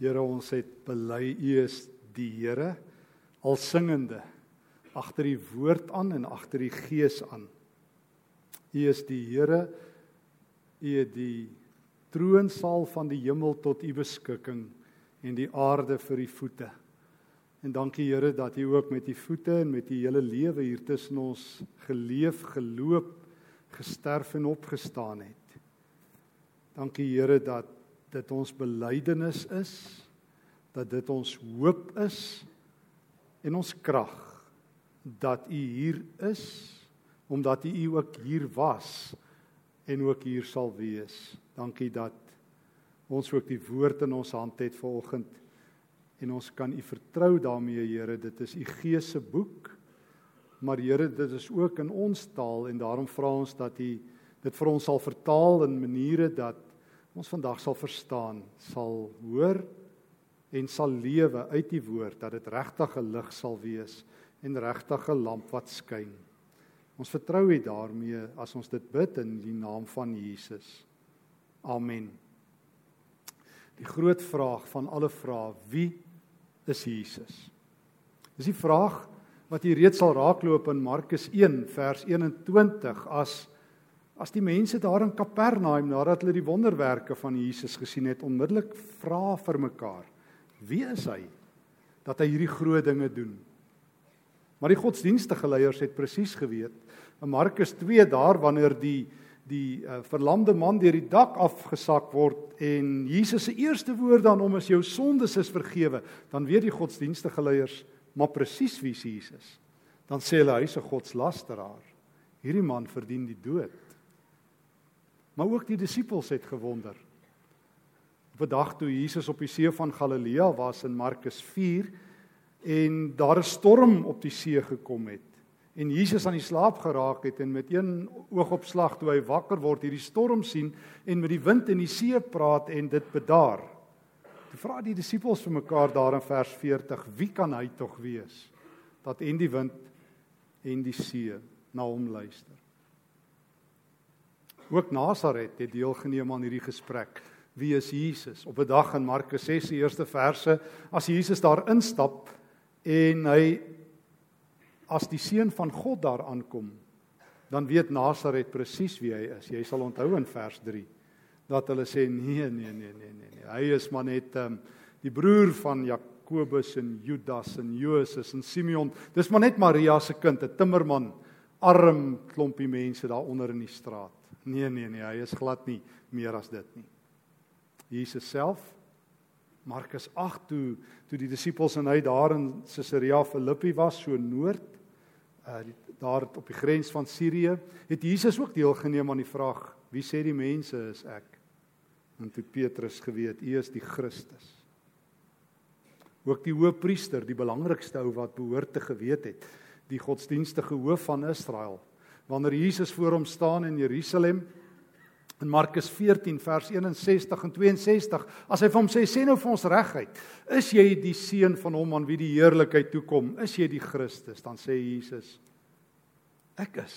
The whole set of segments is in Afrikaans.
Here, ons het bely U is die Here al singende agter die woord aan en agter die gees aan. U is die Here. U het die troonsaal van die hemel tot U beskikking en die aarde vir U voete. En dankie Here dat U ook met U voete en met U hele lewe hier tussen ons geleef, geloop, gesterf en opgestaan het. Dankie Here dat dit ons belydenis is, dat dit ons hoop is en ons krag dat U hier is omdat U ook hier was en ook hier sal wees. Dankie dat ons ook die woord in ons hand het vanoggend en ons kan U vertrou daarmee Here. Dit is U Gees se boek. Maar Here, dit is ook in ons taal en daarom vra ons dat U dit vir ons sal vertaal in maniere dat ons vandag sal verstaan, sal hoor en sal lewe uit die woord dat dit regtig 'n lig sal wees en regtig 'n lamp wat skyn. Ons vertrou U daarmee as ons dit bid in die naam van Jesus. Amen. Die groot vraag van alle vrae, wie is Jesus? Dis die vraag wat jy reeds sal raakloop in Markus 1 vers 21 as as die mense daar in Kapernaum nadat hulle die wonderwerke van Jesus gesien het onmiddellik vra vir mekaar wie is hy dat hy hierdie groot dinge doen maar die godsdienstige leiers het presies geweet in Markus 2 daar wanneer die die uh, verlamde man deur die dak afgesak word en Jesus se eerste woord aan hom is jou sondes is vergewe, dan weet die godsdienstige leiers maar presies wie Jesus is. Dan sê hulle hy's 'n godslasteraar. Hierdie man verdien die dood. Maar ook die disippels het gewonder. Op 'n dag toe Jesus op die see van Galilea was in Markus 4 en daar 'n storm op die see gekom het en Jesus aan die slaap geraak het en met een oogopslag toe hy wakker word hierdie storm sien en met die wind en die see praat en dit bedaar. Toe vra die disippels vir mekaar daar in vers 40, wie kan hy tog wees dat en die wind en die see na hom luister? Ook Nasaret het deelgeneem aan hierdie gesprek. Wie is Jesus? Op 'n dag in Markus 6 se eerste verse, as Jesus daar instap en hy as die seun van God daar aankom, dan weet Nasaret presies wie hy is. Jy sal onthou in vers 3 dat hulle sê nee nee nee nee nee nee. Hy is maar net um, die broer van Jakobus en Judas en Josef en Simeon. Dis maar net Maria se kind, 'n timmerman, arm klompie mense daar onder in die straat. Nee nee nee, hy is glad nie meer as dit nie. Jesus self Markus 8 toe toe die disippels en hy daar in Caesarea Philippi was so noord uh daar op die grens van Sirië, het Jesus ook deelgeneem aan die vraag: Wie sê die mense is ek? En toe Petrus geweet, U is die Christus. Ook die hoofpriester, die belangrikste ou wat behoort te geweet het, die godsdienstige hoof van Israel, wanneer Jesus voor hom staan in Jerusalem in Markus 14 vers 61 en 62 as hy vir hom sê sê nou vir ons reguit is jy die seun van hom aan wie die heerlikheid toe kom is jy die Christus? Dan sê Jesus ek is.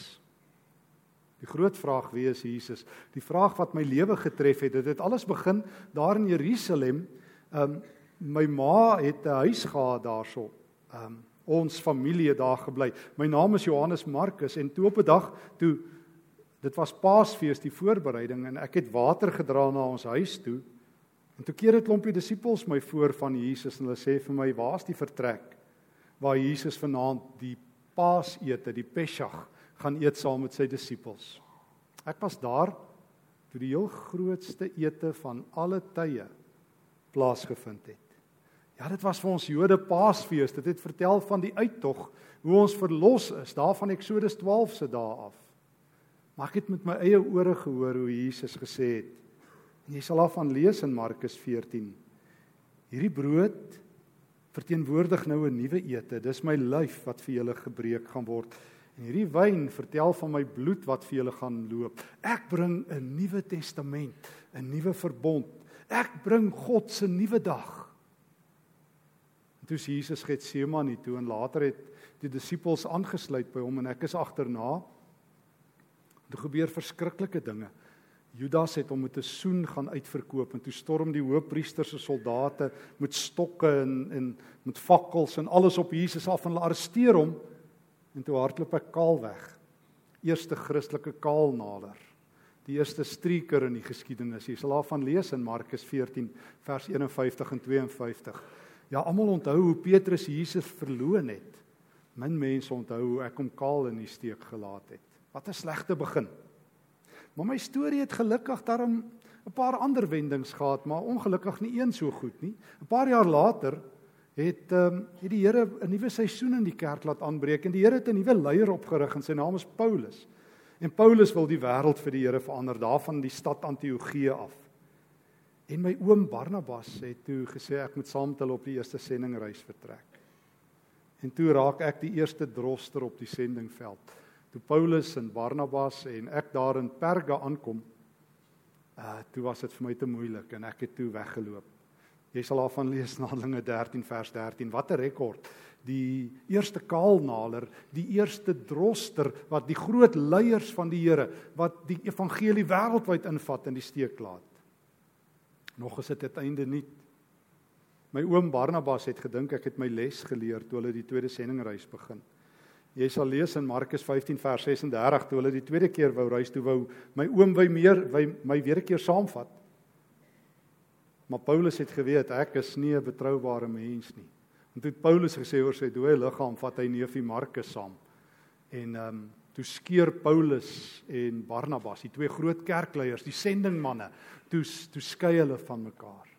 Die groot vraag wie is Jesus die vraag wat my lewe getref het dit het alles begin daar in Jerusalem. Um, my ma het 'n huis gehad daarso. Um, ons familie daar gebly my naam is Johannes Markus en toe op 'n dag toe Dit was Paasfees die voorbereiding en ek het water gedra na ons huis toe. En toe keer 'n klompie disippels my voor van Jesus en hulle sê vir my, "Waar's die vertrek waar Jesus vanaand die Paasete, die Pesach, gaan eet saam met sy disippels?" Ek was daar toe die heel grootste ete van alle tye plaasgevind het. Ja, dit was vir ons Jode Paasfees. Dit het vertel van die uittog, hoe ons verlos is daarvan Eksodus 12 se dae af. Maar ek het met my eie ore gehoor hoe Jesus gesê het. En jy sal daarvan lees in Markus 14. Hierdie brood verteenwoordig nou 'n nuwe ete. Dis my lyf wat vir julle gebreek gaan word. En hierdie wyn vertel van my bloed wat vir julle gaan loop. Ek bring 'n nuwe testament, 'n nuwe verbond. Ek bring God se nuwe dag. En toe Jesus Getsemane toe en later het die disippels aangesluit by hom en ek is agterna. Toe gebeur verskriklike dinge. Judas het hom met 'n soen gaan uitverkoop en toe storm die hoofpriester se soldate met stokke en en met fakkels en alles op Jesus af en hulle arresteer hom en toe hardloop hy kaal weg. Eerste Christelike kaalnaler. Die eerste streeker in die geskiedenis. Jy sal daarvan lees in Markus 14 vers 51 en 52. Ja, almal onthou hoe Petrus Jesus verloon het. Min mense onthou hoe ek hom kaal in die steek gelaat het. Wat 'n slegte begin. Maar my storie het gelukkig daarom 'n paar ander wendings gehad, maar ongelukkig nie een so goed nie. 'n Paar jaar later het ehm um, het die Here 'n nuwe seisoen in die kerk laat aanbreek en die Here het 'n nuwe leier opgerig en sy naam is Paulus. En Paulus wil die wêreld vir die Here verander daarvan die stad Antiochië af. En my oom Barnabas het toe gesê ek moet saam met hulle op die eerste sendingreis vertrek. En toe raak ek die eerste droster op die sendingveld toe Paulus en Barnabas en ek daar in Perga aankom, uh toe was dit vir my te moeilik en ek het toe weggeloop. Jy sal daarvan lees in Handelinge 13 vers 13. Wat 'n rekord. Die eerste kaalnaler, die eerste droster wat die groot leiers van die Here wat die evangelie wêreldwyd invat in die steek laat. Nog is dit uiteinde nie. My oom Barnabas het gedink ek het my les geleer toe hulle die tweede sendingreis begin. Jy sal lees in Markus 15 vers 36 toe hulle die tweede keer wou reis toe wou my oom wy meer wy my weer 'n keer saamvat. Maar Paulus het geweet ek is nie 'n betroubare mens nie. En toe het Paulus gesê oor sy dooie liggaam vat hy neefie Markus saam. En ehm um, toe skeer Paulus en Barnabas, die twee groot kerkleiers, die sendingmanne, toe toe skei hulle van mekaar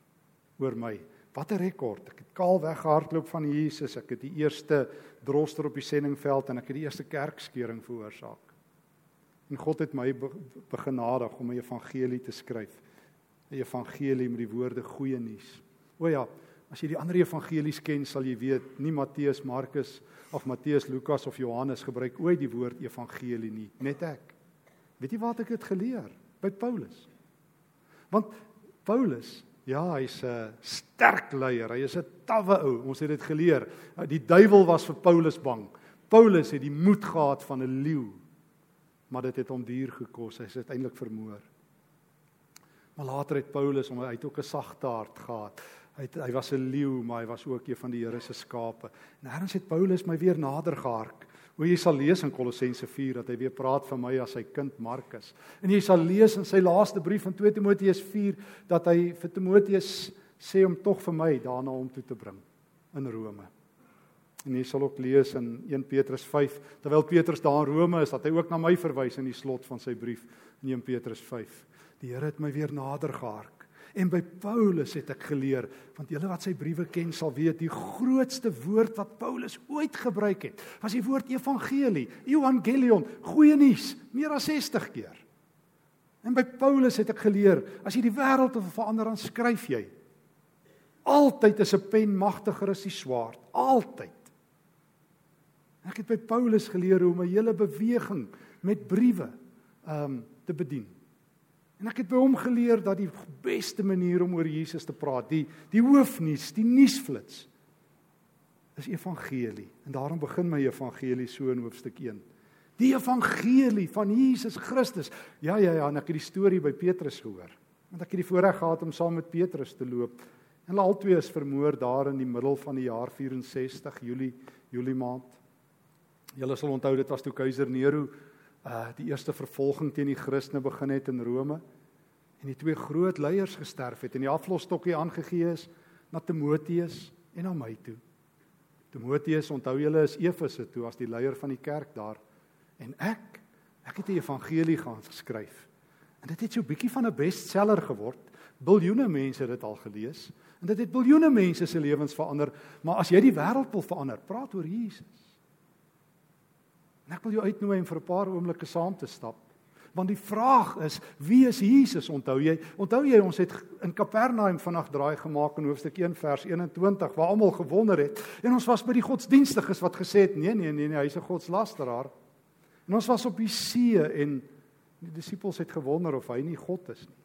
oor my. Wat 'n rekord. Ek het kaal weggehardloop van Jesus. Ek het die eerste droster op die sendingveld en ek het die eerste kerkskeuring veroorsaak. En God het my begenadig om 'n evangelie te skryf. 'n Evangelie met die woorde goeie nuus. O ja, as jy die ander evangelies ken, sal jy weet nie Matteus, Markus of Matteus, Lukas of Johannes gebruik ooit die woord evangelie nie, net ek. Weet jy waar ek dit geleer? By Paulus. Want Paulus Ja, hy's 'n sterk leier. Hy is 'n tawwe ou. Ons het dit geleer. Die duiwel was vir Paulus bang. Paulus het die moed gehad van 'n leeu. Maar dit het hom duur gekos. Hy is uiteindelik vermoor. Maar later het Paulus hom uit ook 'n sagte hart gehad. Hy het, hy was 'n leeu, maar hy was ook een van die Here se skape. En eers het Paulus my weer nader gehark. Hoe jy sal lees in Kolossense 4 dat hy weer praat van my as sy kind Markus. En jy sal lees in sy laaste brief van 2 Timoteus 4 dat hy vir Timoteus sê om tog vir my daarna om toe te bring in Rome. En jy sal ook lees in 1 Petrus 5 terwyl Petrus daar in Rome is dat hy ook na my verwys in die slot van sy brief in 1 Petrus 5. Die Here het my weer nader gehark. En by Paulus het ek geleer, want julle wat sy briewe ken sal weet die grootste woord wat Paulus ooit gebruik het, was die woord evangelie, evangelion, goeie nuus, meer as 60 keer. En by Paulus het ek geleer, as jy die wêreld wil verander, dan skryf jy. Altyd is 'n pen magtiger as die swaard, altyd. Ek het by Paulus geleer hoe om 'n hele beweging met briewe ehm um, te bedien. En ek het by hom geleer dat die beste manier om oor Jesus te praat, die die hoofnuus, die nuusflits is evangelie. En daarom begin my evangelie so in hoofstuk 1. Die evangelie van Jesus Christus. Ja ja ja, en ek het die storie by Petrus gehoor. Want ek het die voorreg gehad om saam met Petrus te loop. En hulle albei is vermoor daar in die middel van die jaar 64 Julie Julie maand. Julle sal onthou dit was toe keiser Nero uh die eerste vervolging teen die Christene begin het in Rome en die twee groot leiers gesterf het en die aflosstokkie aangegee is na Timoteus en na my toe. Timoteus, onthou julle is Efese toe as die leier van die kerk daar en ek ek het die evangelie gaan skryf. En dit het so bietjie van 'n bestseller geword. Biljoene mense het dit al gelees en dit het biljoene mense se lewens verander, maar as jy die wêreld wil verander, praat oor Jesus. En ek wil jou uitnooi om vir 'n paar oomblikke saam te stap. Want die vraag is, wie is Jesus? Onthou jy? Onthou jy ons het in Kapernaum vanaand draai gemaak in hoofstuk 1 vers 21 waar almal gewonder het en ons was by die godsdienstiges wat gesê het nee nee nee nee, hy's 'n godslasteraar. En ons was op die see en die disippels het gewonder of hy nie God is nie.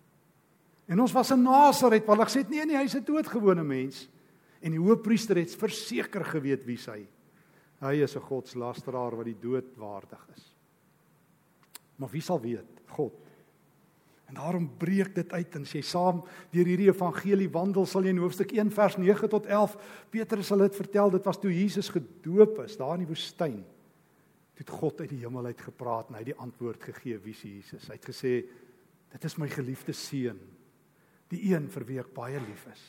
En ons was in Nasaret waar hulle gesê het nee nee, hy's 'n doodgewone mens. En die hoofpriester het verseker geweet wie hy is. Hy is 'n godslasteraar wat die dood waardig is. Maar wie sal weet? God. En daarom breek dit uit en sê saam deur hierdie evangelie wandel sal jy in hoofstuk 1 vers 9 tot 11 Petrus sal dit vertel dit was toe Jesus gedoop is daar in die woestyn. Het God uit die hemel uit gepraat en hy het die antwoord gegee wie is Jesus. Hy het gesê dit is my geliefde seun, die een vir wie ek baie lief is.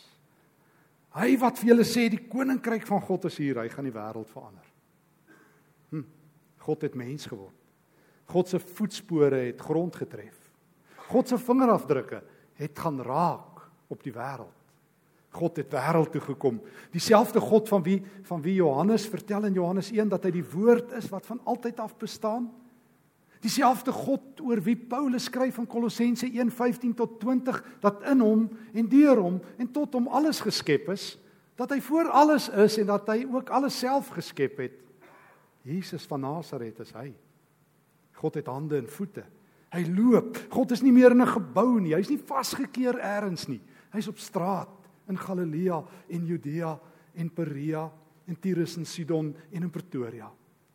Hy wat vir julle sê die koninkryk van God is hier, hy gaan die wêreld verander. Hm. God het mens geword. God se voetspore het grond getref. God se vingerafdrukke het gaan raak op die wêreld. God het wêreld toe gekom. Dieselfde God van wie van wie Johannes vertel in Johannes 1 dat hy die woord is wat van altyd af bestaan. Dieselfde God oor wie Paulus skryf in Kolossense 1:15 tot 20 dat in hom en deur hom en tot hom alles geskep is, dat hy voor alles is en dat hy ook alles self geskep het. Jesus van Nasaret is hy. God het hande en voete. Hy loop. God is nie meer in 'n gebou nie. Hy's nie vasgekeer elders nie. Hy's op straat in Galilea en Judea en Perea en Tyrus en Sidon en in Pretoria.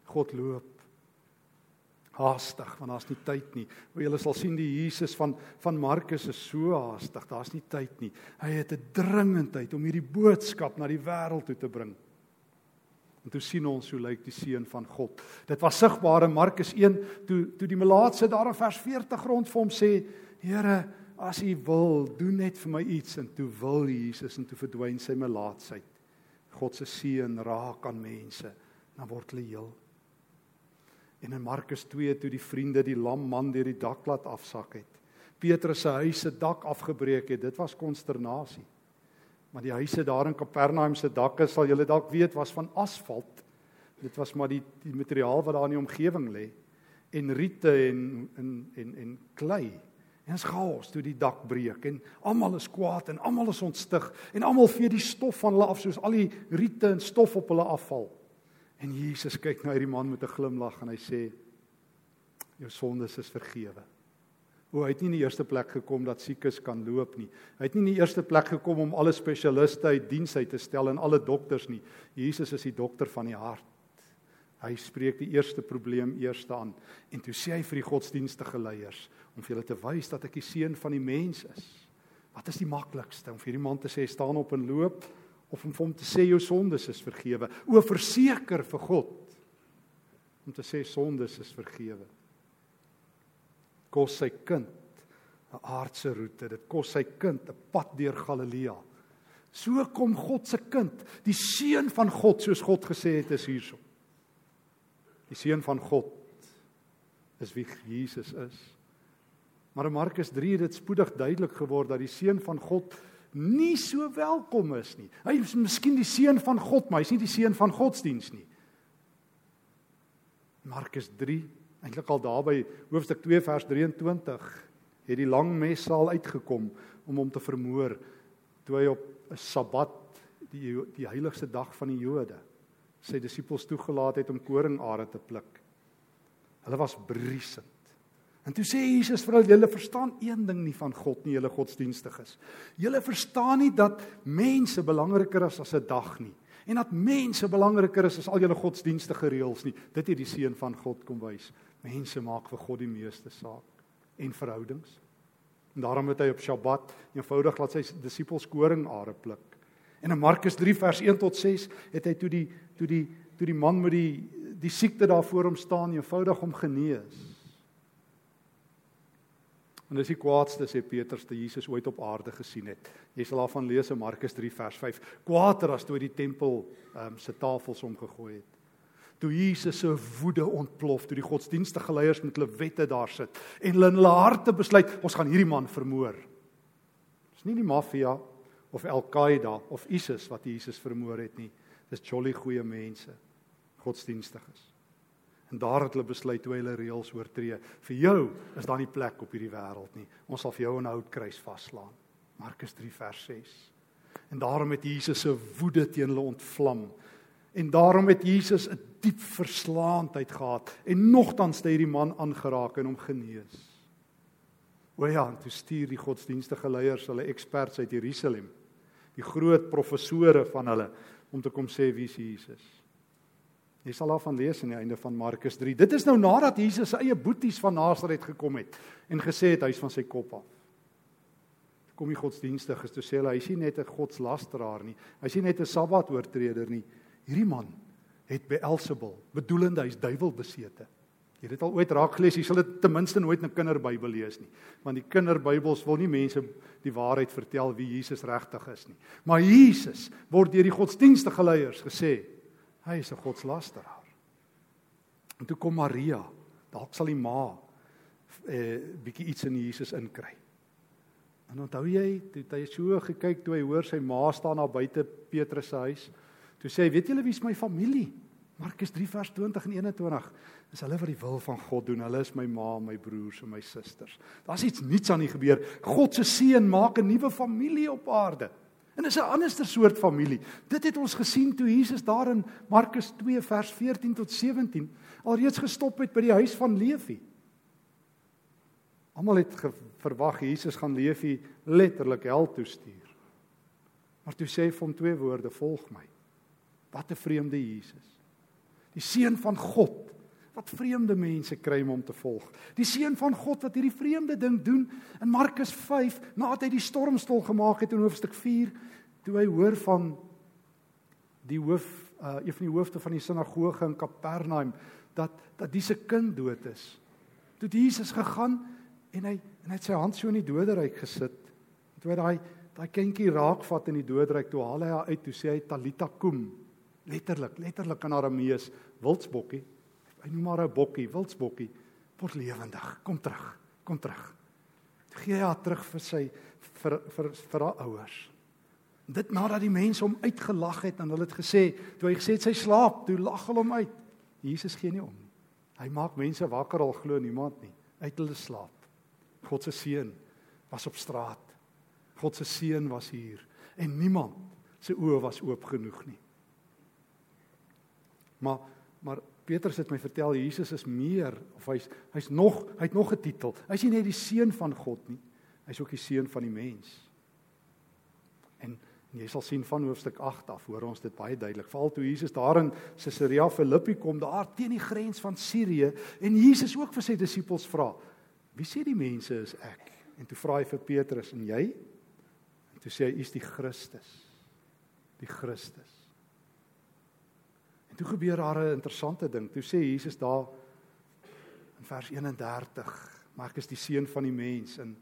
God loop haastig want daar's nie tyd nie. O julle sal sien die Jesus van van Markus is so haastig. Daar's nie tyd nie. Hy het 'n dringendheid om hierdie boodskap na die wêreld toe te bring. En toe sien ons hoe lyk die seun van God. Dit was sigbaar in Markus 1 toe toe die melaatse daar in vers 40 rond vir hom sê: "Here, as U wil, doen net vir my iets." En toe wil Jesus en toe verdwyn sy melaatsheid. God se seun raak aan mense, dan word hulle heel. En in Markus 2 toe die vriende die lam man deur die dak laat afsak het. Petrus se huis se dak afgebreek het. Dit was konsternasie. Maar die huise daar in Kapernaum se dakke sal julle dalk weet was van asfalt. Dit was maar die die materiaal wat daar in die omgewing lê en riete en en en en klei. En ons chaos toe die dak breek en almal is kwaad en almal is ontstig en almal vee die stof van hulle af soos al die riete en stof op hulle afval. En Jesus kyk na hierdie man met 'n glimlag en hy sê jou sondes is vergewe. O, hy het nie in die eerste plek gekom dat siekes kan loop nie. Hy het nie in die eerste plek gekom om alle spesialiste uit diens uit te stel en alle dokters nie. Jesus is die dokter van die hart. Hy spreek die eerste probleem eers aan en toe sê hy vir die godsdienstige leiers om vir hulle te wys dat ek die seun van die mens is. Wat is die maklikste om vir hierdie man te sê staan op en loop of om hom te sê jou sondes is vergewe? O, verseker vir God om te sê sondes is vergewe kos sy kind 'n aardse roete. Dit kos sy kind 'n pad deur Galilea. So kom God se kind, die seun van God, soos God gesê het is hierso. Die seun van God is wie Jesus is. Maar in Markus 3 het dit spoedig duidelik geword dat die seun van God nie so welkom is nie. Hy is miskien die seun van God, maar hy's nie die seun van godsdiens nie. Markus eintlik al daar by hoofstuk 2 vers 23 het die lang messaal uitgekom om hom te vermoor toe hy op 'n Sabbat die die heiligste dag van die Jode sy disippels toegelaat het om koringare te pluk. Hulle was briesend. En toe sê Jesus vir hulle: "Julle verstaan een ding nie van God nie, julle godsdienstiges. Julle verstaan nie dat mense belangriker is as 'n dag nie en dat mense belangriker is as al julle godsdienstige reëls nie. Dit het die seun van God kom wys. Mense maak vir God die meeste saak en verhoudings. En daarom het hy op Sabbat eenvoudig laat sy disippels koringare pluk. En in Markus 3 vers 1 tot 6 het hy toe die toe die toe die man met die die siekte daar voor hom staan eenvoudig om genees. En dis die kwaadste sê Petrus te Jesus ooit op aarde gesien het. Jy sal daarvan lees in Markus 3 vers 5. Kwaader as toe die tempel ehm um, se tafels omgegooi het toe Jesus se woede ontplof toe die godsdienstige leiers met hulle wette daar sit en hulle in hulle harte besluit ons gaan hierdie man vermoor. Dis nie die maffia of Al-Qaeda of ISIS wat Jesus vermoor het nie. Dis jolly goeie mense, godsdienstiges. En daar het hulle besluit hoe hulle reëls oortree. Vir jou is daar nie plek op hierdie wêreld nie. Ons sal vir jou 'n houtkruis vaslaan. Markus 3 vers 6. En daarom het Jesus se woede teen hulle ontvlam En daarom het Jesus 'n diep verslaandheid gehad en nogtans het hy die man aangeraak en hom genees. O ja, toe stuur die godsdienstige leiers hulle eksperts uit Jerusalem, die groot professore van hulle om te kom sê wie is Jesus. Jy sal daarvan lees aan die einde van Markus 3. Dit is nou nadat Jesus sy eie boeties van Nasaret gekom het en gesê het hy's van sy kop af. kom die godsdienstig is toe sê hulle hy's nie net 'n godslasteraar nie. Hy's nie net 'n sabbatoortreder nie. Hierdie man het Beelzebul, bedoelende hy's duiwelbesete. Jy het dit al ooit raak gelees, jy sal dit ten minste nooit in 'n kinderbybel lees nie. Want die kinderbybels wil nie mense die waarheid vertel wie Jesus regtig is nie. Maar Jesus word deur die godsdienstige leiers gesê hy is 'n godslasteraar. En toe kom Maria, dalk sal die ma eh bietjie iets in Jesus inkry. En onthou jy, toe hy so gekyk toe hy hoor sy ma staan daar buite Petrus se huis, toe sê hy, "Weet julle wie is my familie?" Markus 3 vers 20 en 21 is hulle wat die wil van God doen. Hulle is my ma, my broers en my susters. Daar's iets nuuts aan die gebeur. God se seun maak 'n nuwe familie op aarde. En dis 'n anderste soort familie. Dit het ons gesien toe Jesus daar in Markus 2 vers 14 tot 17 alreeds gestop het by die huis van Levi. Almal het verwag Jesus gaan Levi letterlik hel toe stuur. Maar toe sê hy vir hom twee woorde: "Volg my." Wat 'n vreemde Jesus die seun van God wat vreemde mense kry om hom te volg. Die seun van God wat hierdie vreemde ding doen in Markus 5 nadat hy die stormstol gemaak het in hoofstuk 4 toe hy hoor van die hoof uh, een van die hoofde van die sinagoge in Kapernaum dat dat diese kind dood is. Toe het Jesus gegaan en hy en hy het sy hand so in die doderyk gesit. Toe hy daai daai kindjie raakvat in die doderyk toe haal hy haar uit toe sê hy Talita kum letterlik letterlik in Aramees wildsbokkie hy noem maar 'n bokkie wildsbokkie word lewendig. Kom terug kom terug. Gee hy haar terug vir sy vir vir vir haar ouers. Dit nadat die mense hom uitgelag het en hulle het gesê toe hy gesê het sy slaap toe lag hulle hom uit. Jesus gee nie om. Hy maak mense wakker al glo niemand nie. Uit hulle slaap. God se seun was op straat. God se seun was hier. En niemand se oë was oop genoeg nie Maar maar Petrus het my vertel Jesus is meer of hy's hy's nog hy't nog 'n titel. Hy's nie net die seun van God nie. Hy's ook die seun van die mens. En, en jy sal sien van hoofstuk 8 af hoor ons dit baie duidelik. Veral toe Jesus daar in Caesarea Philippi kom daar teen die grens van Sirië en Jesus ook vir sy disippels vra: "Wie sê die mense is ek?" En toe vra hy vir Petrus: "En jy?" En toe sê hy: "U is die Christus." Die Christus. En toe gebeur daar 'n interessante ding. Toe sê Jesus daar in vers 31, maar ek is die seun van die mens en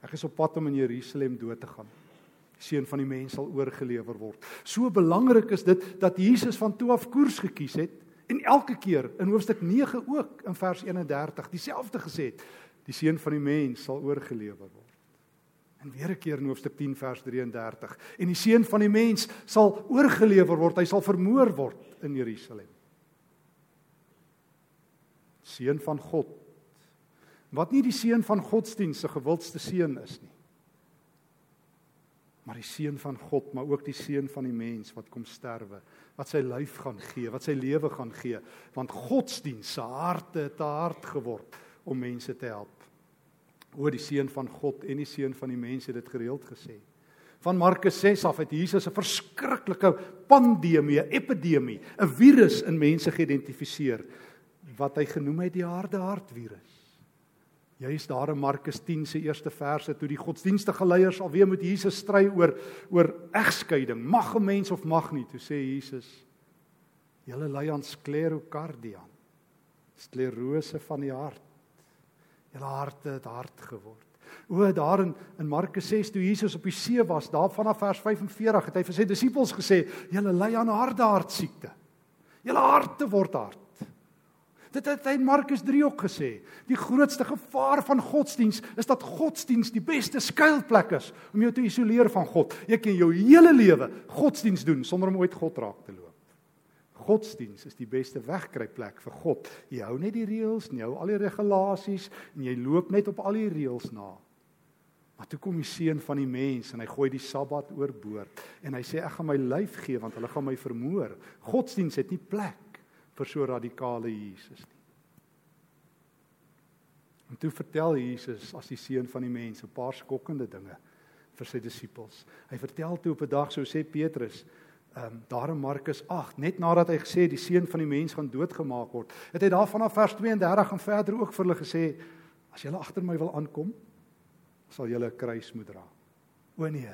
ek is op pad om in Jerusalem dood te gaan. Die seun van die mens sal oorgelewer word. So belangrik is dit dat Jesus van toe af koers gekies het en elke keer in hoofstuk 9 ook in vers 31 dieselfde gesê het. Die seun van die mens sal oorgelewer word. En weer 'n keer in hoofstuk 10 vers 33. En die seun van die mens sal oorgelewer word, hy sal vermoor word in Jerusalem. Seun van God. Wat nie die seun van godsdienst se gewildste seun is nie. Maar die seun van God, maar ook die seun van die mens wat kom sterwe, wat sy lyf gaan gee, wat sy lewe gaan gee, want godsdienst se harte het te hard geword om mense te help oor die seun van God en die seun van die mense dit gereeld gesê. Van Markus 6 af het Jesus 'n verskriklike pandemie, epidemie, 'n virus in mense geïdentifiseer wat hy genoem het die harde hart virus. Jy is daar in Markus 10 se eerste verse toe die godsdienstige leiers alweer met Jesus stry oor oor egskeiding, mag 'n mens of mag nie, toe sê Jesus: "Julle ly aan sklerokardia, sklerose van die hart." Julle harte het hard geword. O, daar in, in Markus 6 toe Jesus op die see was, daar vanaf vers 45 het hy vir sy disippels gesê: "Julle ly aan harde hartsiekte. Julle harte word hard." Dit het hy in Markus 3 ook gesê. Die grootste gevaar van godsdiens is dat godsdiens die beste skuilplek is om jou te isoleer van God. Jy kan jou hele lewe godsdiens doen sonder om ooit God raak te loop godsdiens is die beste wegkruipplek vir God. Jy hou net die reëls, jy hou al die regulasies en jy loop net op al die reëls na. Maar toe kom die seun van die mens en hy gooi die Sabbat oorboord en hy sê ek gaan my lyf gee want hulle gaan my vermoor. Godsdiens het nie plek vir so radikale Jesus nie. En toe vertel Jesus as die seun van die mens 'n paar skokkende dinge vir sy disippels. Hy vertel toe op 'n dag so sê Petrus ehm um, daar in Markus 8 net nadat hy gesê die seun van die mens gaan doodgemaak word het hy daarvan af vers 32 en verder ook vir hulle gesê as julle agter my wil aankom sal julle 'n kruis moet dra O nee.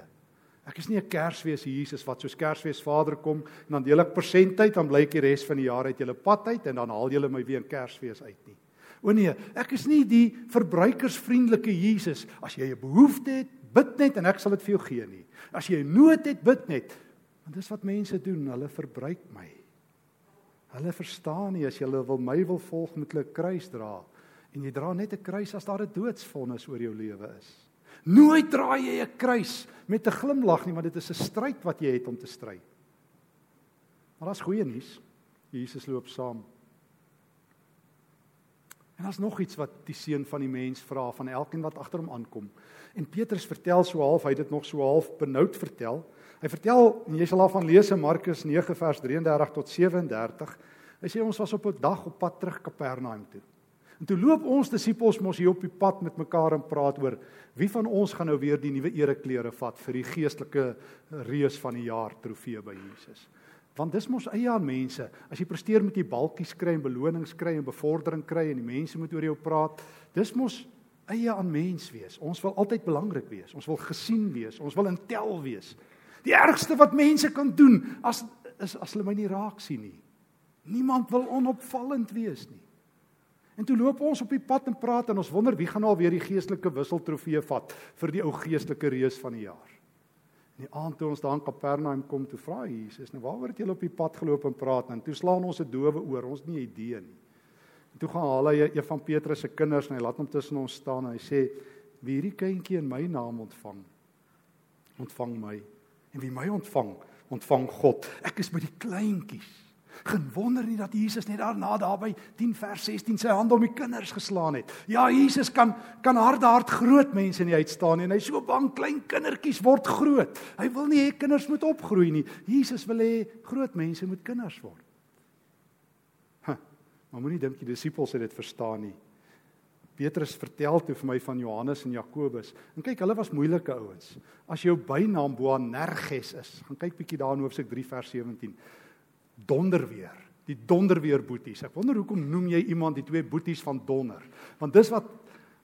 Ek is nie 'n Kersfees Jesus wat soos Kersfees Vader kom en dan deel ek persentyd dan bly ek die res van die jaar uit julle pad uit en dan haal julle my weer in Kersfees uit nie. O nee, ek is nie die verbruikersvriendelike Jesus as jy 'n behoefte het, bid net en ek sal dit vir jou gee nie. As jy 'n nood het, bid net. Want dis wat mense doen, hulle verbruik my. Hulle verstaan nie as jy wil my wil volg met 'n kruis dra en jy dra net 'n kruis as daar 'n doodsvonnis oor jou lewe is. Nooit dra jy 'n kruis met 'n glimlag nie, want dit is 'n stryd wat jy het om te stry. Maar daar's goeie nuus. Jesus loop saam. En daar's nog iets wat die seun van die mens vra van elkeen wat agter hom aankom. En Petrus vertel so half, hy het dit nog so half benoud vertel. Hy vertel, en jy sal daarvan lees in Markus 9 vers 33 tot 37. Hy sê ons was op 'n dag op pad terug Kapernaum toe. En toe loop ons disippels mos hier op die pad met mekaar en praat oor wie van ons gaan nou weer die nuwe ereklere vat vir die geestelike reus van die jaar trofee by Jesus. Want dis mos eie aan mense. As jy presteer met jy balkies kry en belonings kry en bevordering kry en die mense moet oor jou praat, dis mos eie aan mens wees. Ons wil altyd belangrik wees. Ons wil gesien wees. Ons wil intel wees. Die ergste wat mense kan doen as is as hulle my nie raak sien nie. Niemand wil onopvallend wees nie. En toe loop ons op die pad en praat en ons wonder wie gaan alweer die geestelike wisseltrofee vat vir die ou geestelike reus van die jaar. In die aand toe ons daar in Kapernaum kom, toe vra Jesus, "Nou waaroor het julle op die pad geloop en praat?" En toe slaan ons 'n dowe oor, ons nie idee nie. En toe gaan haal hy een van Petrus se kinders en hy laat hom tussen ons staan en hy sê, "Wie hierdie kindjie in my naam ontvang, ontvang my." En wie my ontvang, ontvang God. Ek is by die kleintjies. Geen wonder nie dat Jesus net daarna daarby 10 vers 16 sy hand om die kinders geslaan het. Ja, Jesus kan kan harde hart groot mense nie uitstaan nie en hy so bang klein kindertjies word groot. Hy wil nie hê kinders moet opgroei nie. Jesus wil hê groot mense moet kinders word. Ha, maar moenie dink die disippels het dit verstaan nie. Petrus vertel toe vir my van Johannes en Jakobus. En kyk, hulle was moeilike ouens. As jou bynaam Boanerges is, gaan kyk bietjie daar in Hoofstuk 3 vers 17. Donderweer, die donderweer boeties. Ek wonder hoekom noem jy iemand die twee boeties van donder? Want dis wat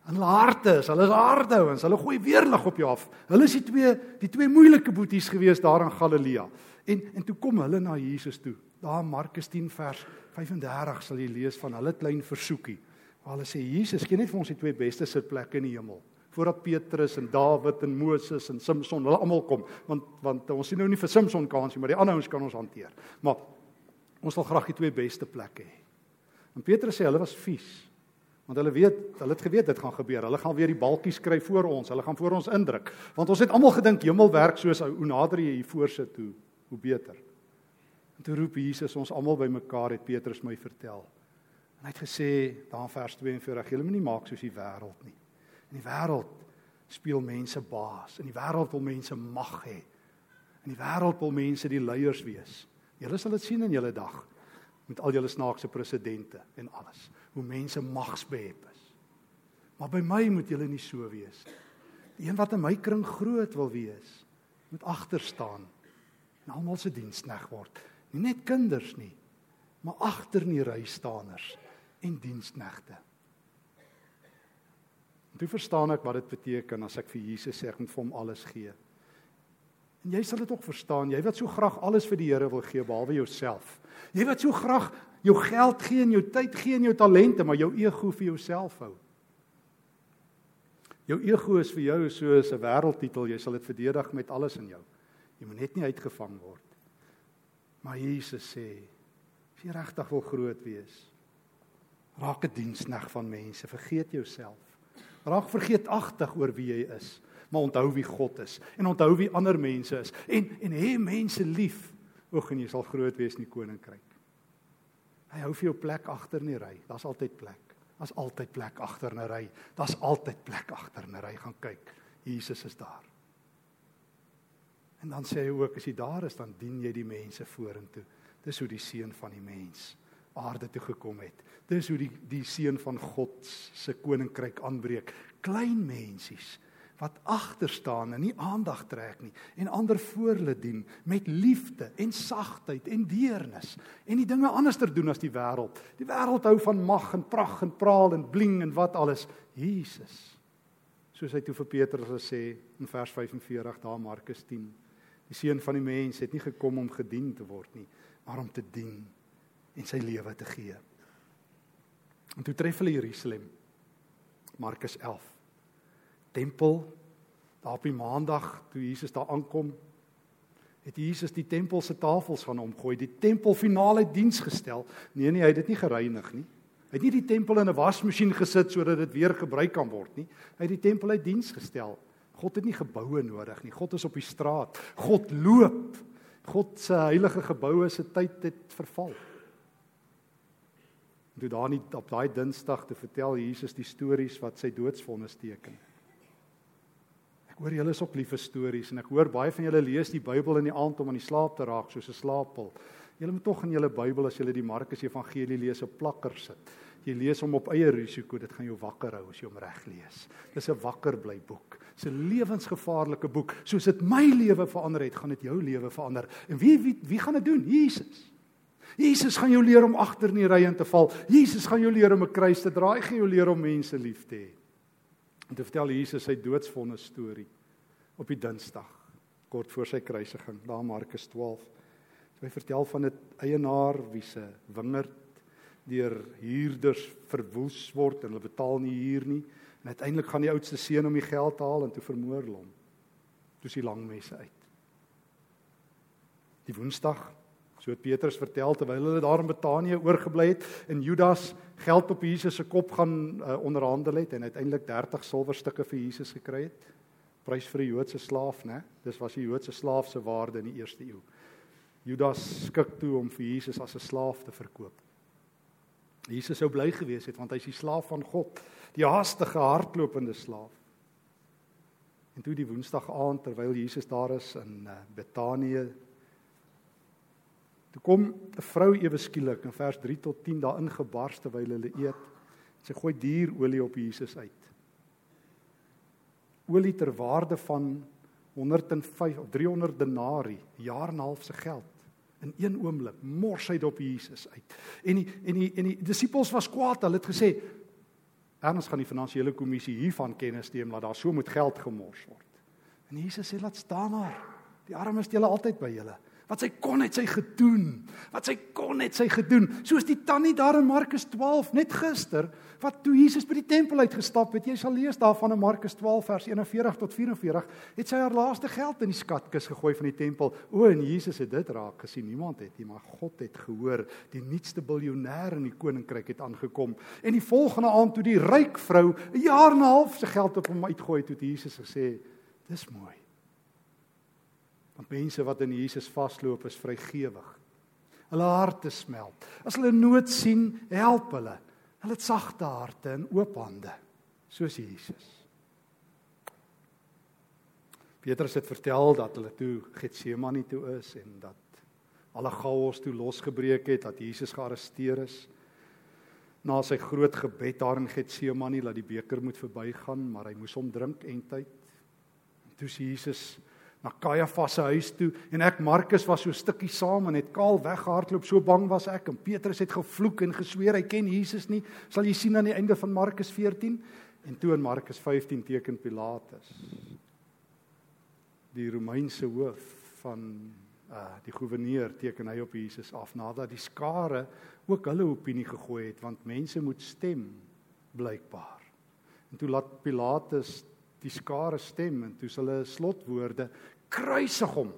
in hulle harte is. Hulle is harde ouens. Hulle gooi weerlig op jou af. Hulle is die twee die twee moeilike boeties gewees daar in Galilea. En en toe kom hulle na Jesus toe. Daar Markus 10 vers 35 sal jy lees van hulle klein versoekie. Waar hulle sê Jesus, gee net vir ons die twee beste sitplekke in die hemel voordat Petrus en Dawid en Moses en Samson hulle almal kom want want ons sien nou nie vir Samson kans nie maar die ander ouens kan ons hanteer. Maar ons wil graag die twee beste plekke hê. En Petrus sê hulle was vies want hulle weet hulle het geweet dit gaan gebeur. Hulle gaan weer die balkies kry voor ons. Hulle gaan voor ons indruk. Want ons het almal gedink hemel werk soos hoe nader jy hier voorsit hoe hoe beter. En toe roep Jesus ons almal bymekaar het Petrus my vertel En hy het gesê daar in vers 42: "Julle moenie maak soos die wêreld nie. In die wêreld speel mense baas. In die wêreld wil mense mag hê. In die wêreld wil mense die leiers wees. Julle sal dit sien in julle dag met al julle snaakse presidente en alles, hoe mense magsbehep is. Maar by my moet julle nie so wees nie. Die een wat in my kring groot wil wees, moet agter staan en almal se dienskneg word. Nie net kinders nie, maar agter in die ry staaners en diensknegte. Toe verstaan ek wat dit beteken as ek vir Jesus sê ek moet vir hom alles gee. En jy sal dit ook verstaan, jy wat so graag alles vir die Here wil gee behalwe jouself. Jy wat so graag jou geld gee en jou tyd gee en jou talente, maar jou ego vir jouself hou. Jou ego is vir jou soos 'n wêreldtitel, jy sal dit verdedig met alles in jou. Jy moet net nie uitgevang word. Maar Jesus sê, as jy regtig wil groot wees, Raak 'n diensneg van mense, vergeet jouself. Raak vergeetagtig oor wie jy is, maar onthou wie God is en onthou wie ander mense is en en hê mense lief. Oek en jy sal groot wees in die koninkryk. Hy hou vir jou plek agter in die ry. Daar's altyd plek. Daar's altyd plek agter in 'n ry. Daar's altyd plek agter in 'n ry. Gaan kyk. Jesus is daar. En dan sê hy ook as jy daar is, dan dien jy die mense vorentoe. Dis hoe die seun van die mens aarde toe gekom het. Dis hoe die die seun van God se koninkryk aanbreek. Klein mensies wat agter staan en nie aandag trek nie en ander voor hulle dien met liefde en sagtheid en deernis en die dinge anderster doen as die wêreld. Die wêreld hou van mag en pragt en praal en bling en wat alles. Jesus. Soos hy toe vir Petrus gesê in vers 45 daar Markus 10. Die seun van die mens het nie gekom om gedien te word nie, maar om te dien en sy lewe te gee. En toe tref hulle Jerusalem. Markus 11. Tempel daar op die maandag toe Jesus daar aankom, het Jesus die tempel se tafels gaan omgooi, die tempel finale diens gestel. Nee nee, hy het dit nie gereinig nie. Hy het nie die tempel in 'n wasmasjien gesit sodat dit weer gebruik kan word nie. Hy het die tempel uit diens gestel. God het nie geboue nodig nie. God is op die straat. God loop. God se heilige geboue se tyd het verval. Toe daar nie op daai Dinsdag te vertel Jesus die stories wat sy doodsvonnis teken. Ek hoor julle is ook lief vir stories en ek hoor baie van julle lees die Bybel in die aand om aan die slaap te raak soos 'n slaappil. Julle moet tog in julle Bybel as julle die Markus Evangelie lees op plakker sit. Jy lees hom op eie risiko, dit gaan jou wakker hou as jy hom reg lees. Dis 'n wakker bly boek. Dis 'n lewensgevaarlike boek. Soos dit my lewe verander het, gaan dit jou lewe verander. En wie wie wie gaan dit doen? Jesus. Jesus gaan jou leer om agter in die ry in te val. Jesus gaan jou leer om 'n kruis te dra. Hy gaan jou leer om mense lief te hê. En te vertel Jesus sy doodsvonnis storie op die Dinsdag kort voor sy kruisiging, daar Markus 12. Hy vertel van 'n eienaar wie se wingerd deur huurders verwoes word en hulle betaal nie huur nie. En uiteindelik gaan die oudste seun om die geld te haal en toe vermoor hom. Toe is die lang messe uit. Die Woensdag, so het Petrus vertel terwyl hulle daar in Betanië oorgebly het en Judas geld op Jesus se kop gaan uh, onderhandel het en uiteindelik 30 silwerstukke vir Jesus gekry het. Prys vir 'n Joodse slaaf, né? Dis was die Joodse slaaf se waarde in die eerste eeu. Judas skik toe om vir Jesus as 'n slaaf te verkoop. Jesus sou bly gewees het want hy's die slaaf van God, die haastige hardlopende slaaf. En toe die Woensdag aand terwyl Jesus daar is in uh, Betanië, toe kom 'n vrou ewe skielik in vers 3 tot 10 daarin gebars terwyl hulle eet. Sy gooi dierolie op Jesus uit. Olie ter waarde van 105 of 300 denari, jaar en 'n half se geld. In een oomblik mors hy op Jesus uit. En die en die en die disippels was kwaad. Hulle het gesê: "Ernst gaan die finansiële kommissie hiervan kennis neem dat daar so moet geld gemors word." En Jesus sê: "Laat staan maar. Die armes het julle altyd by julle." Wat sy kon het sy gedoen. Wat sy kon het sy gedoen. Soos die tannie daar in Markus 12 net gister wat toe Jesus by die tempel uitgestap het. Jy sal lees daarvan in Markus 12 vers 41 tot 44. Het sy haar laaste geld in die skatkis gegooi van die tempel. O en Jesus het dit raak gesien. Niemand het nie, maar God het gehoor. Die nuutste biljoenêr in die koninkryk het aangekom. En die volgende aand toe die ryk vrou 'n jaar en 'n half se geld op hom uitgooi het, het Jesus gesê: "Dis mooi." Want mense wat in Jesus vasloop is vrygewig. Hulle harte smelt. As hulle nood sien, help hulle. Hulle het sagte harte en oop hande, soos Jesus. Petrus het vertel dat hulle toe Getsemane toe is en dat alle chaos toe losgebreek het, dat Jesus gearresteer is. Na sy groot gebed daar in Getsemane dat die beker moet verbygaan, maar hy moes hom drink en tyd. Toe Jesus na Kajafas se huis toe en ek Markus was so stukkie saam en het kaal weggehardloop so bang was ek en Petrus het gevloek en gesweer hy ken Jesus nie. Sal jy sien aan die einde van Markus 14 en toe in Markus 15 teken Pilatus die Romeinse hoof van uh die goewerneur teken hy op Jesus af nadat die skare ook hulle opinie gegooi het want mense moet stem blykbaar. En toe laat Pilatus die skare stem en toe hulle slotwoorde kruisig hom.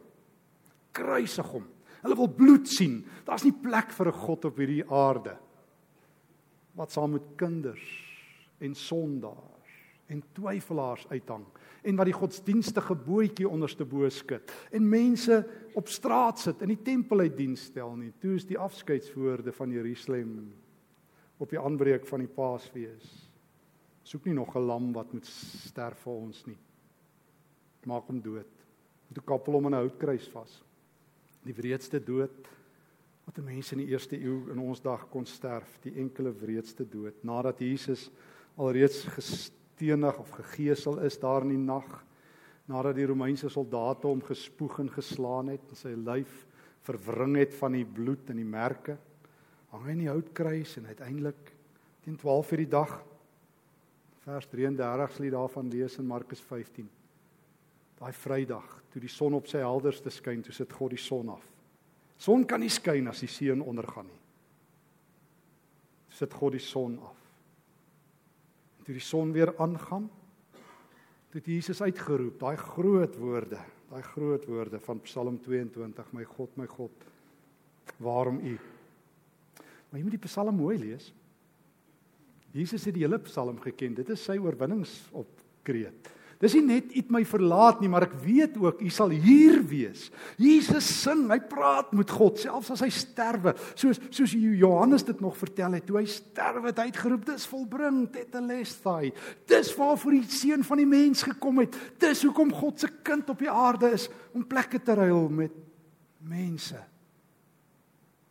Kruisig hom. Hulle wil bloed sien. Daar's nie plek vir 'n God op hierdie aarde wat saam met kinders en sondaars en twyfelaars uithang en wat die godsdienstige bootjie onderste bo skit en mense op straat sit in die tempel uit diens stel nie. Toe is die afskeidswoorde van Jerusalem op die aanbreek van die Paasfees soek nie nog 'n lam wat moet sterf vir ons nie. Maak hom dood. En toe kappel hom aan 'n houtkruis vas. Die wreedste dood wat 'n mens in die eerste eeu in ons dag kon sterf, die enkele wreedste dood nadat Jesus alreeds gestenig of gegeesel is daar in die nag nadat die Romeinse soldate hom gespoeg en geslaan het en sy lyf verwring het van die bloed en die merke hang hy in die houtkruis en uiteindelik teen 12 uur die dag Vers 33 sê daarvan lees in Markus 15. Daai Vrydag, toe die son op sy helderste skyn, toe sit God die son af. Son kan nie skyn as die seun ondergaan nie. Sit God die son af. En toe die son weer aangaan, het Jesus uitgeroep, daai groot woorde, daai groot woorde van Psalm 22, my God, my God, waarom U? Maar jy moet die Psalm mooi lees. Jesus het die hele Psalm geken. Dit is sy oorwinningsopkreet. Dis nie net u het my verlaat nie, maar ek weet ook u sal hier wees. Jesus sing, hy praat met God selfs as hy sterwe. Soos soos Johannes dit nog vertel het, toe hy sterwe het hy uitgeroep, dis volbring, tetelestai. Dis waarvoor die seun van die mens gekom het. Dis hoekom God se kind op die aarde is om plekke te ruil met mense.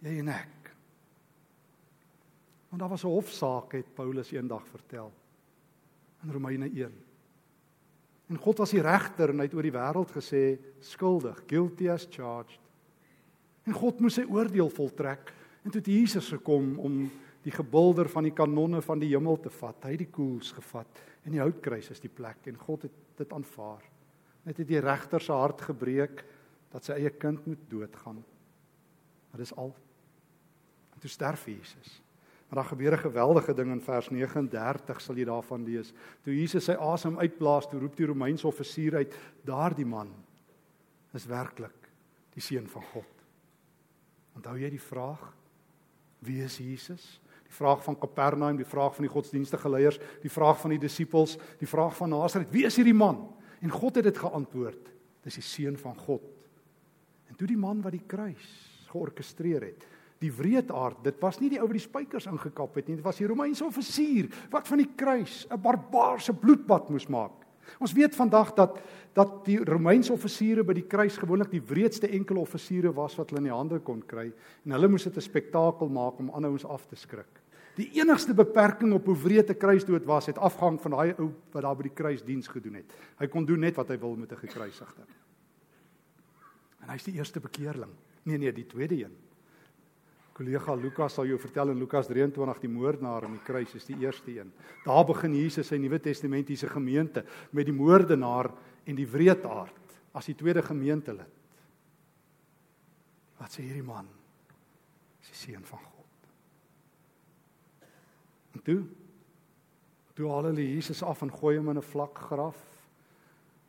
Jy en ek. Want daar was 'n hofsaak het Paulus eendag vertel in Romeine 1. En God was die regter en hy het oor die wêreld gesê skuldig, guilty as charged. En God moes sy oordeel voltrek en toe het Jesus gekom om die gebulder van die kanonne van die hemel te vat. Hy het die koels gevat en die houtkruis is die plek en God het dit aanvaar. Net het die regter se hart gebreek dat sy eie kind moet doodgaan. Maar dis al. En toe sterf Jesus. Maar daar gebeur 'n geweldige ding in vers 39 sal jy daarvan lees. Toe Jesus sy asem uitblaas, toe roep die Romeinse offisier uit: "Daardie man is werklik die seun van God." Onthou jy die vraag: Wie is Jesus? Die vraag van Kapernaum, die vraag van die godsdienstige leiers, die vraag van die disippels, die vraag van Nasaret: Wie is hierdie man? En God het dit geantwoord: Dis die seun van God. En toe die man wat die kruis georkestreer het, die wreedaard, dit was nie die ou wat die spykers ingekap het nie, dit was die Romeinse offisier wat van die kruis 'n barbaarse bloedbad moes maak. Ons weet vandag dat dat die Romeinse offisiere by die kruis gewoonlik die wreedste enkele offisiere was wat hulle in die hande kon kry en hulle moes dit 'n spektakel maak om ander ouens af te skrik. Die enigste beperking op hoe wreed 'n kruisdood was, het afhang van daai ou wat daar by die kruis diens gedoen het. Hy kon doen net wat hy wil met 'n gekruisigde. En hy's die eerste bekeerling. Nee nee, die tweede een. Kollega Lukas sal jou vertel in Lukas 23 die moordenaar aan die kruis is die eerste een. Daar begin Jesus sy Nuwe Testamentiese gemeente met die moordenaar en die wreedaard as die tweede gemeentelid. Wat sê hierdie man? Is die seun van God. En toe toe haal hulle Jesus af en gooi hom in 'n vlak graf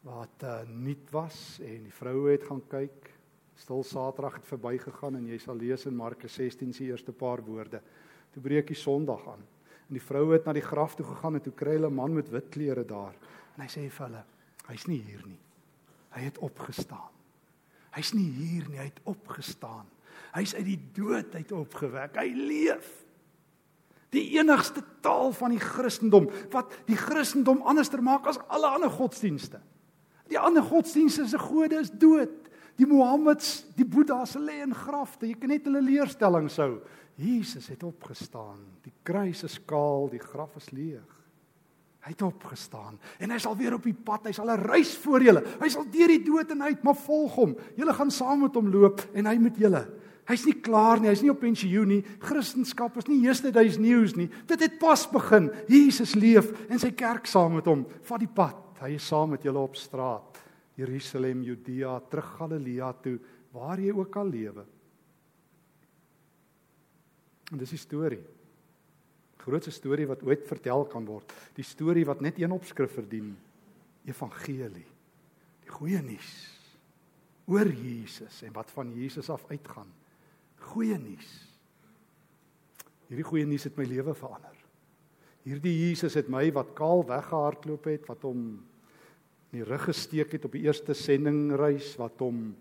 wat uh, nuut was en die vroue het gaan kyk Stil Saterdag het verbygegaan en jy sal lees in Markus 16 se eerste paar woorde. Toe breek die Sondag aan. En die vroue het na die graf toe gegaan en toe kry hulle 'n man met wit klere daar. En hy sê vir hulle: "Hy's nie hier nie. Hy het opgestaan. Hy's nie hier nie, hy het opgestaan. Hy's uit die dood uit opgewek. Hy leef." Die enigste taal van die Christendom wat die Christendom anderster maak as alle ander godsdienste. Die ander godsdienste se gode is dood. Die Mohammeds, die Boeddha's lê in grafte. Jy kan net hulle leerstellings hou. Jesus het opgestaan. Die kruis is kaal, die graf is leeg. Hy het opgestaan en hy sal weer op die pad. Hy sal 'n reis voor julle. Hy sal deur die dood en uit, maar volg hom. Julle gaan saam met hom loop en hy met julle. Hy's nie klaar nie, hy's nie op pensioen nie. Christendom is nie yesterday's news nie. Dit het pas begin. Jesus leef en sy kerk saam met hom. Vat die pad. Hy is saam met julle op straat. Jerusalem, Judea, terug Galilea toe, waar jy ook al lewe. En dis die storie. Grootste storie wat ooit vertel kan word. Die storie wat net een opskrif verdien. Evangelie. Die goeie nuus oor Jesus en wat van Jesus af uitgaan. Goeie nuus. Hierdie goeie nuus het my lewe verander. Hierdie Jesus het my wat kaal weggehardloop het, wat hom in die rug gesteek het op die eerste sendingreis wat hom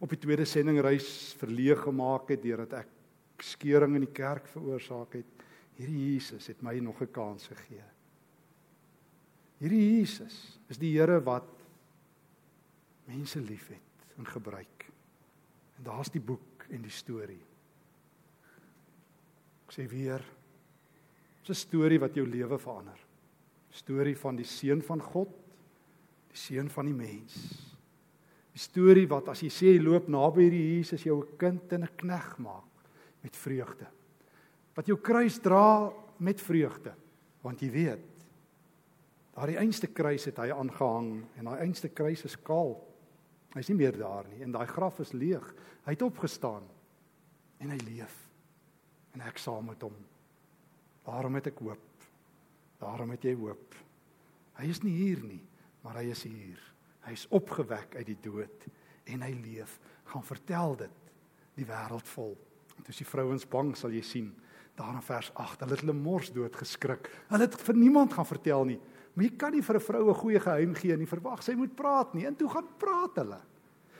op die tweede sendingreis verleeg gemaak het deurdat ek skeuring in die kerk veroorsaak het. Hierdie Jesus het my nog 'n kans gegee. Hierdie Jesus is die Here wat mense liefhet en gebruik. En daar's die boek en die storie. Ek sê weer, 'n storie wat jou lewe verander. Storie van die seun van God die seun van die mens. Die storie wat as jy sê jy loop naby hierdie Jesus jou 'n kind en 'n knegg maak met vreugde. Wat jou kruis dra met vreugde, want jy weet Daardie einste kruis het hy aangehang en daai einste kruis is kaal. Hy's nie meer daar nie en daai graf is leeg. Hy het opgestaan en hy leef. En ek saam met hom. Daarom het ek hoop. Daarom het jy hoop. Hy is nie hier nie, maar hy is hier. Hy is opgewek uit die dood en hy leef. Gaan vertel dit die wêreld vol. En as die vrouens bang sal jy sien daar in vers 8, hulle het hulle mors dood geskrik. Hulle het vir niemand gaan vertel nie. Maar jy kan nie vir 'n vrou 'n goeie geheim gee en verwag sy moet praat nie. En toe gaan praat hulle.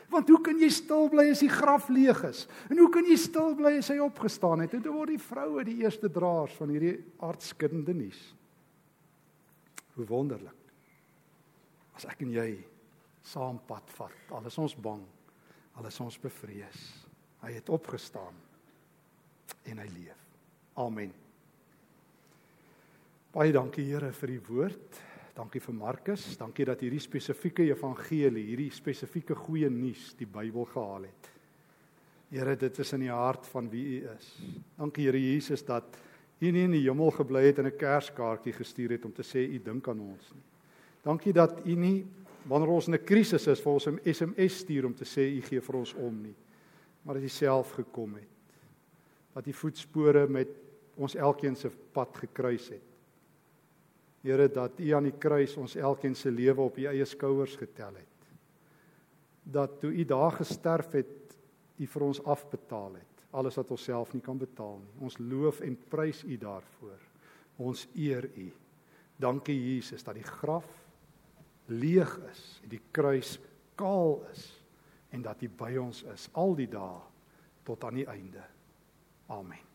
Want hoe kan jy stil bly as die graf leeg is? En hoe kan jy stil bly as hy opgestaan het? En toe word die vroue die eerste draers van hierdie aardskuddende nuus. Hoe wonderlik. As ek en jy saam pad vat, al is ons bang, al is ons bevrees. Hy het opgestaan en hy leef. Amen. Baie dankie Here vir die woord. Dankie vir Markus. Dankie dat hierdie spesifieke evangelie, hierdie spesifieke goeie nuus die Bybel gehaal het. Here, dit is in die hart van wie U is. Dankie Here Jesus dat U nie in die hemel gebly het en 'n kerskaartjie gestuur het om te sê U dink aan ons nie. Dankie dat U nie wanneer ons in 'n krisis is vir ons 'n SMS stuur om te sê U gee vir ons om nie, maar dat U self gekom het. Dat U voetspore met ons elkeen se pad gekruis het. Here dat U aan die kruis ons elkeen se lewe op U eie skouers getel het. Dat toe U daar gesterf het, U vir ons afbetaal het alles wat ons self nie kan betaal nie. Ons loof en prys U daarvoor. Ons eer U. Dankie Jesus dat die graf leeg is en die kruis kaal is en dat U by ons is al die dae tot aan die einde. Amen.